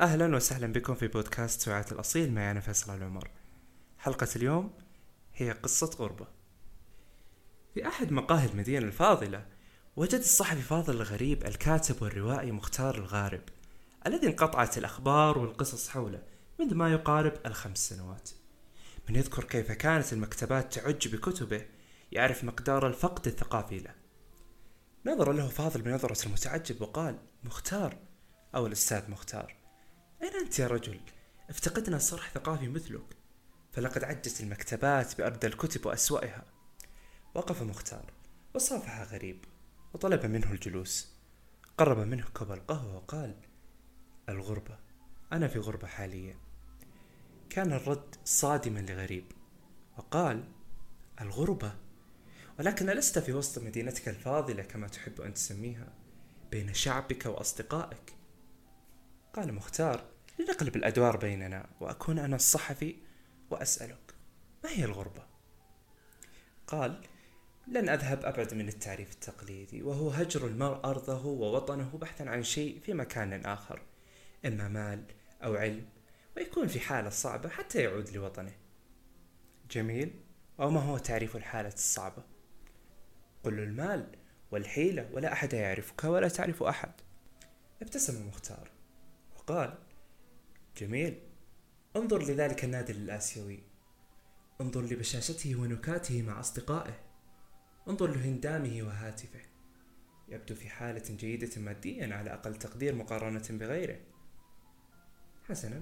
أهلا وسهلا بكم في بودكاست سعات الأصيل معي أنا فيصل العمر. حلقة اليوم هي قصة غربة. في أحد مقاهي المدينة الفاضلة وجد الصحفي فاضل الغريب الكاتب والروائي مختار الغارب الذي انقطعت الأخبار والقصص حوله منذ ما يقارب الخمس سنوات. من يذكر كيف كانت المكتبات تعج بكتبه يعرف مقدار الفقد الثقافي له. نظر له فاضل بنظرة المتعجب وقال مختار أو الأستاذ مختار. أين أنت يا رجل؟ افتقدنا صرح ثقافي مثلك. فلقد عجت المكتبات بأردى الكتب وأسوأها. وقف مختار وصافح غريب وطلب منه الجلوس. قرب منه كوب القهوة وقال الغربة أنا في غربة حاليا. كان الرد صادما لغريب وقال الغربة؟ ولكن لست في وسط مدينتك الفاضلة كما تحب أن تسميها بين شعبك وأصدقائك. قال مختار لنقلب الأدوار بيننا وأكون أنا الصحفي وأسألك ما هي الغربة؟ قال لن أذهب أبعد من التعريف التقليدي وهو هجر المرء أرضه ووطنه بحثا عن شيء في مكان آخر إما مال أو علم ويكون في حالة صعبة حتى يعود لوطنه. جميل وما هو تعريف الحالة الصعبة؟ قل المال والحيلة ولا أحد يعرفك ولا تعرف أحد. ابتسم مختار. وقال جميل. انظر لذلك النادل الآسيوي. انظر لبشاشته ونكاته مع أصدقائه. انظر لهندامه وهاتفه. يبدو في حالة جيدة ماديا على أقل تقدير مقارنة بغيره. حسنا.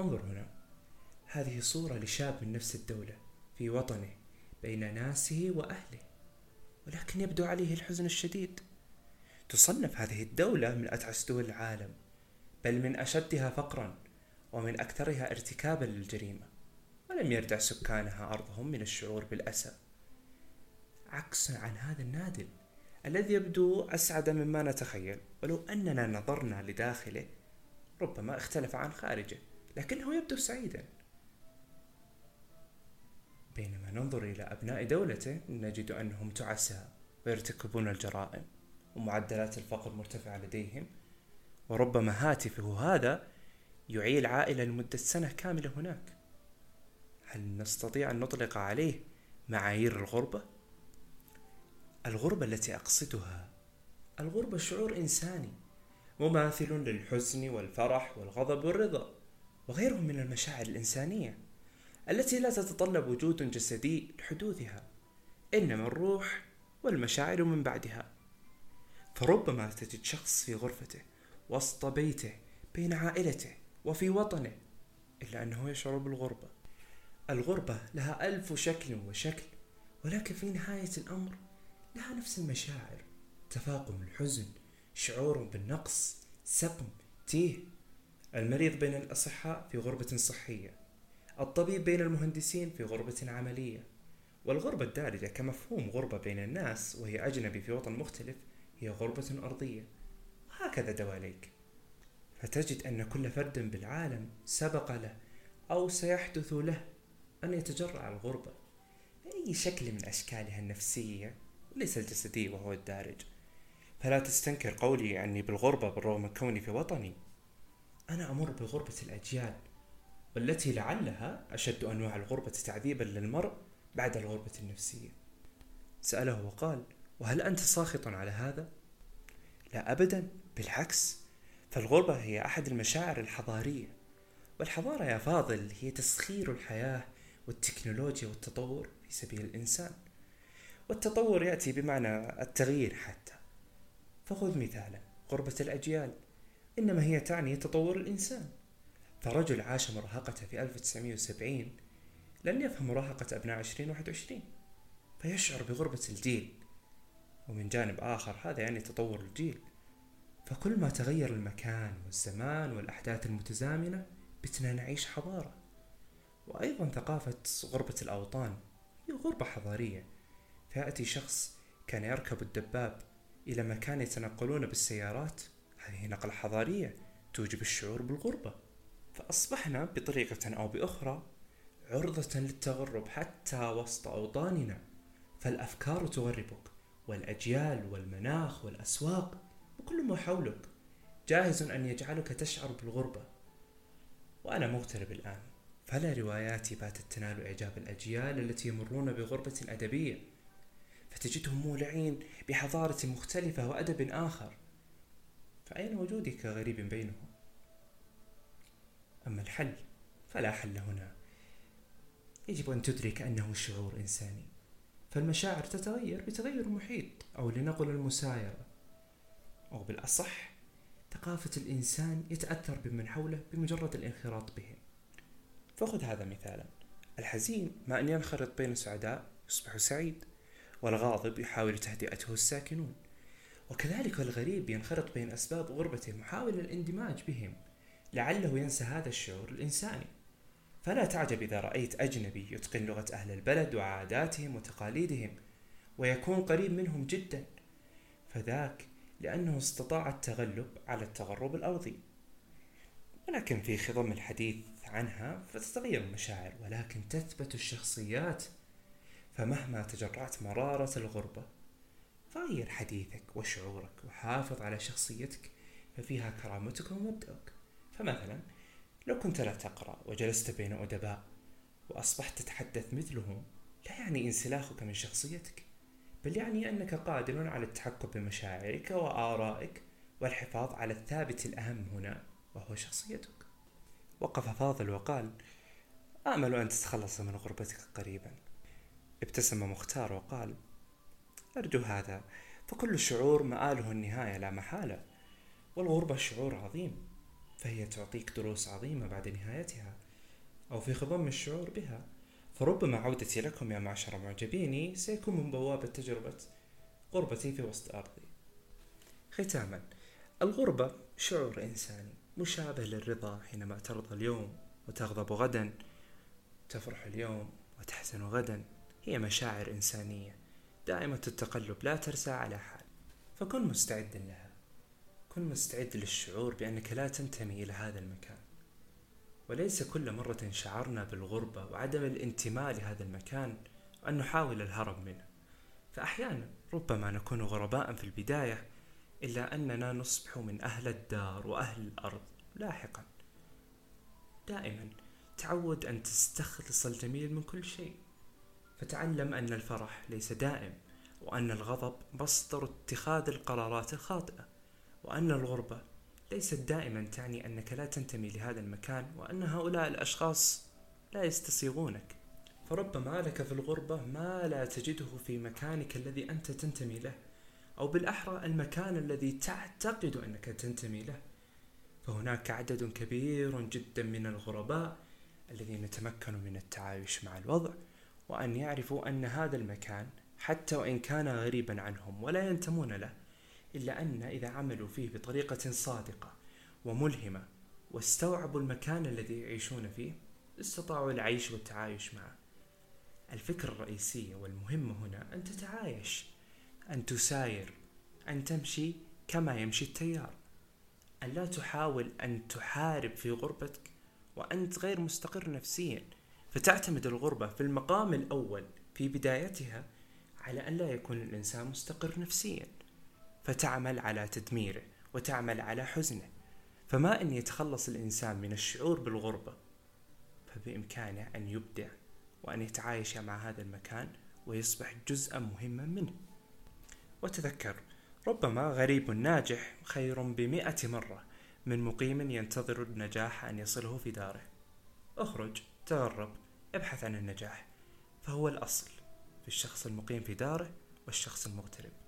انظر هنا. هذه صورة لشاب من نفس الدولة في وطنه بين ناسه وأهله ولكن يبدو عليه الحزن الشديد. تصنف هذه الدولة من أتعس دول العالم. بل من أشدها فقرا ومن أكثرها ارتكابا للجريمة ولم يردع سكانها أرضهم من الشعور بالأسى. عكسا عن هذا النادل الذي يبدو أسعد مما نتخيل ولو أننا نظرنا لداخله ربما اختلف عن خارجه لكنه يبدو سعيدا. بينما ننظر إلى أبناء دولته نجد أنهم تعساء ويرتكبون الجرائم ومعدلات الفقر مرتفعة لديهم وربما هاتفه هذا يعيل عائلة لمدة سنة كاملة هناك هل نستطيع أن نطلق عليه معايير الغربة؟ الغربة التي أقصدها الغربة شعور إنساني مماثل للحزن والفرح والغضب والرضا وغيرهم من المشاعر الإنسانية التي لا تتطلب وجود جسدي لحدوثها إنما الروح والمشاعر من بعدها فربما تجد شخص في غرفته وسط بيته بين عائلته وفي وطنه إلا أنه يشعر بالغربة. الغربة لها ألف شكل وشكل ولكن في نهاية الأمر لها نفس المشاعر. تفاقم الحزن شعور بالنقص سقم تيه. المريض بين الأصحاء في غربة صحية. الطبيب بين المهندسين في غربة عملية. والغربة الدارجة كمفهوم غربة بين الناس وهي أجنبي في وطن مختلف هي غربة أرضية. وهكذا دواليك. فتجد أن كل فرد بالعالم سبق له أو سيحدث له أن يتجرع الغربة. بأي شكل من أشكالها النفسية؟ وليس الجسدي وهو الدارج. فلا تستنكر قولي أني بالغربة بالرغم من كوني في وطني. أنا أمر بغربة الأجيال والتي لعلها أشد أنواع الغربة تعذيبا للمرء بعد الغربة النفسية. سأله وقال وهل أنت ساخط على هذا؟ لا أبدا. بالعكس فالغربة هي أحد المشاعر الحضارية. والحضارة يا فاضل هي تسخير الحياة والتكنولوجيا والتطور في سبيل الإنسان. والتطور يأتي بمعنى التغيير حتى. فخذ مثالا غربة الأجيال. إنما هي تعني تطور الإنسان. فرجل عاش مراهقته في 1970 لن يفهم مراهقة أبناء 2021 فيشعر بغربة الجيل. ومن جانب آخر هذا يعني تطور الجيل. فكل ما تغير المكان والزمان والأحداث المتزامنة بتنا نعيش حضارة. وأيضا ثقافة غربة الأوطان هي غربة حضارية. فيأتي شخص كان يركب الدباب إلى مكان يتنقلون بالسيارات. هذه نقلة حضارية توجب الشعور بالغربة. فأصبحنا بطريقة أو بأخرى عرضة للتغرب حتى وسط أوطاننا. فالأفكار تغربك والأجيال والمناخ والأسواق وكل ما حولك جاهز أن يجعلك تشعر بالغربة. وأنا مغترب الآن فلا رواياتي باتت تنال إعجاب الأجيال التي يمرون بغربة أدبية. فتجدهم مولعين بحضارة مختلفة وأدب آخر. فأين وجودي كغريب بينهم؟ أما الحل فلا حل هنا. يجب أن تدرك أنه شعور إنساني. فالمشاعر تتغير بتغير المحيط أو لنقل المسايرة. أو بالأصح ثقافة الإنسان يتأثر بمن حوله بمجرد الانخراط بهم فخذ هذا مثالا. الحزين مع أن ينخرط بين السعداء يصبح سعيد والغاضب يحاول تهدئته الساكنون. وكذلك الغريب ينخرط بين أسباب غربته محاولا الاندماج بهم لعله ينسى هذا الشعور الإنساني. فلا تعجب إذا رأيت أجنبي يتقن لغة أهل البلد وعاداتهم وتقاليدهم ويكون قريب منهم جدا. فذاك لأنه استطاع التغلب على التغرب الأرضي. ولكن في خضم الحديث عنها فتتغير المشاعر ولكن تثبت الشخصيات. فمهما تجرعت مرارة الغربة فغير حديثك وشعورك وحافظ على شخصيتك ففيها كرامتك ومبدأك. فمثلا لو كنت لا تقرأ وجلست بين أدباء وأصبحت تتحدث مثلهم لا يعني انسلاخك من شخصيتك. بل يعني أنك قادر على التحكم بمشاعرك وآرائك والحفاظ على الثابت الأهم هنا وهو شخصيتك. وقف فاضل وقال آمل أن تتخلص من غربتك قريبا. ابتسم مختار وقال أرجو هذا فكل شعور مآله النهاية لا محالة والغربة شعور عظيم فهي تعطيك دروس عظيمة بعد نهايتها أو في خضم الشعور بها فربما عودتي لكم يا معشر معجبيني سيكون من بوابة تجربة غربتي في وسط أرضي. ختاما الغربة شعور إنساني مشابه للرضا حينما ترضى اليوم وتغضب غدا تفرح اليوم وتحزن غدا. هي مشاعر إنسانية دائمة التقلب لا ترسى على حال. فكن مستعدا لها كن مستعد للشعور بأنك لا تنتمي إلى هذا المكان. وليس كل مرة شعرنا بالغربة وعدم الانتماء لهذا المكان أن نحاول الهرب منه. فأحيانا ربما نكون غرباء في البداية إلا أننا نصبح من أهل الدار وأهل الأرض لاحقا. دائما تعود أن تستخلص الجميل من كل شيء. فتعلم أن الفرح ليس دائم وأن الغضب مصدر اتخاذ القرارات الخاطئة وأن الغربة ليست دائما تعني أنك لا تنتمي لهذا المكان وأن هؤلاء الأشخاص لا يستصيغونك. فربما لك في الغربة ما لا تجده في مكانك الذي أنت تنتمي له أو بالأحرى المكان الذي تعتقد أنك تنتمي له. فهناك عدد كبير جدا من الغرباء الذين يتمكنوا من التعايش مع الوضع وأن يعرفوا أن هذا المكان حتى وإن كان غريبا عنهم ولا ينتمون له. إلا أن إذا عملوا فيه بطريقة صادقة وملهمة واستوعبوا المكان الذي يعيشون فيه استطاعوا العيش والتعايش معه. الفكرة الرئيسية والمهمة هنا أن تتعايش أن تساير أن تمشي كما يمشي التيار. أن لا تحاول أن تحارب في غربتك وأنت غير مستقر نفسيا. فتعتمد الغربة في المقام الأول في بدايتها على أن لا يكون الإنسان مستقر نفسيا. فتعمل على تدميره وتعمل على حزنه. فما أن يتخلص الإنسان من الشعور بالغربة فبإمكانه أن يبدع وأن يتعايش مع هذا المكان ويصبح جزءا مهما منه. وتذكر ربما غريب ناجح خير بمئة مرة من مقيم ينتظر النجاح أن يصله في داره. اخرج تغرب ابحث عن النجاح. فهو الأصل في الشخص المقيم في داره والشخص المغترب.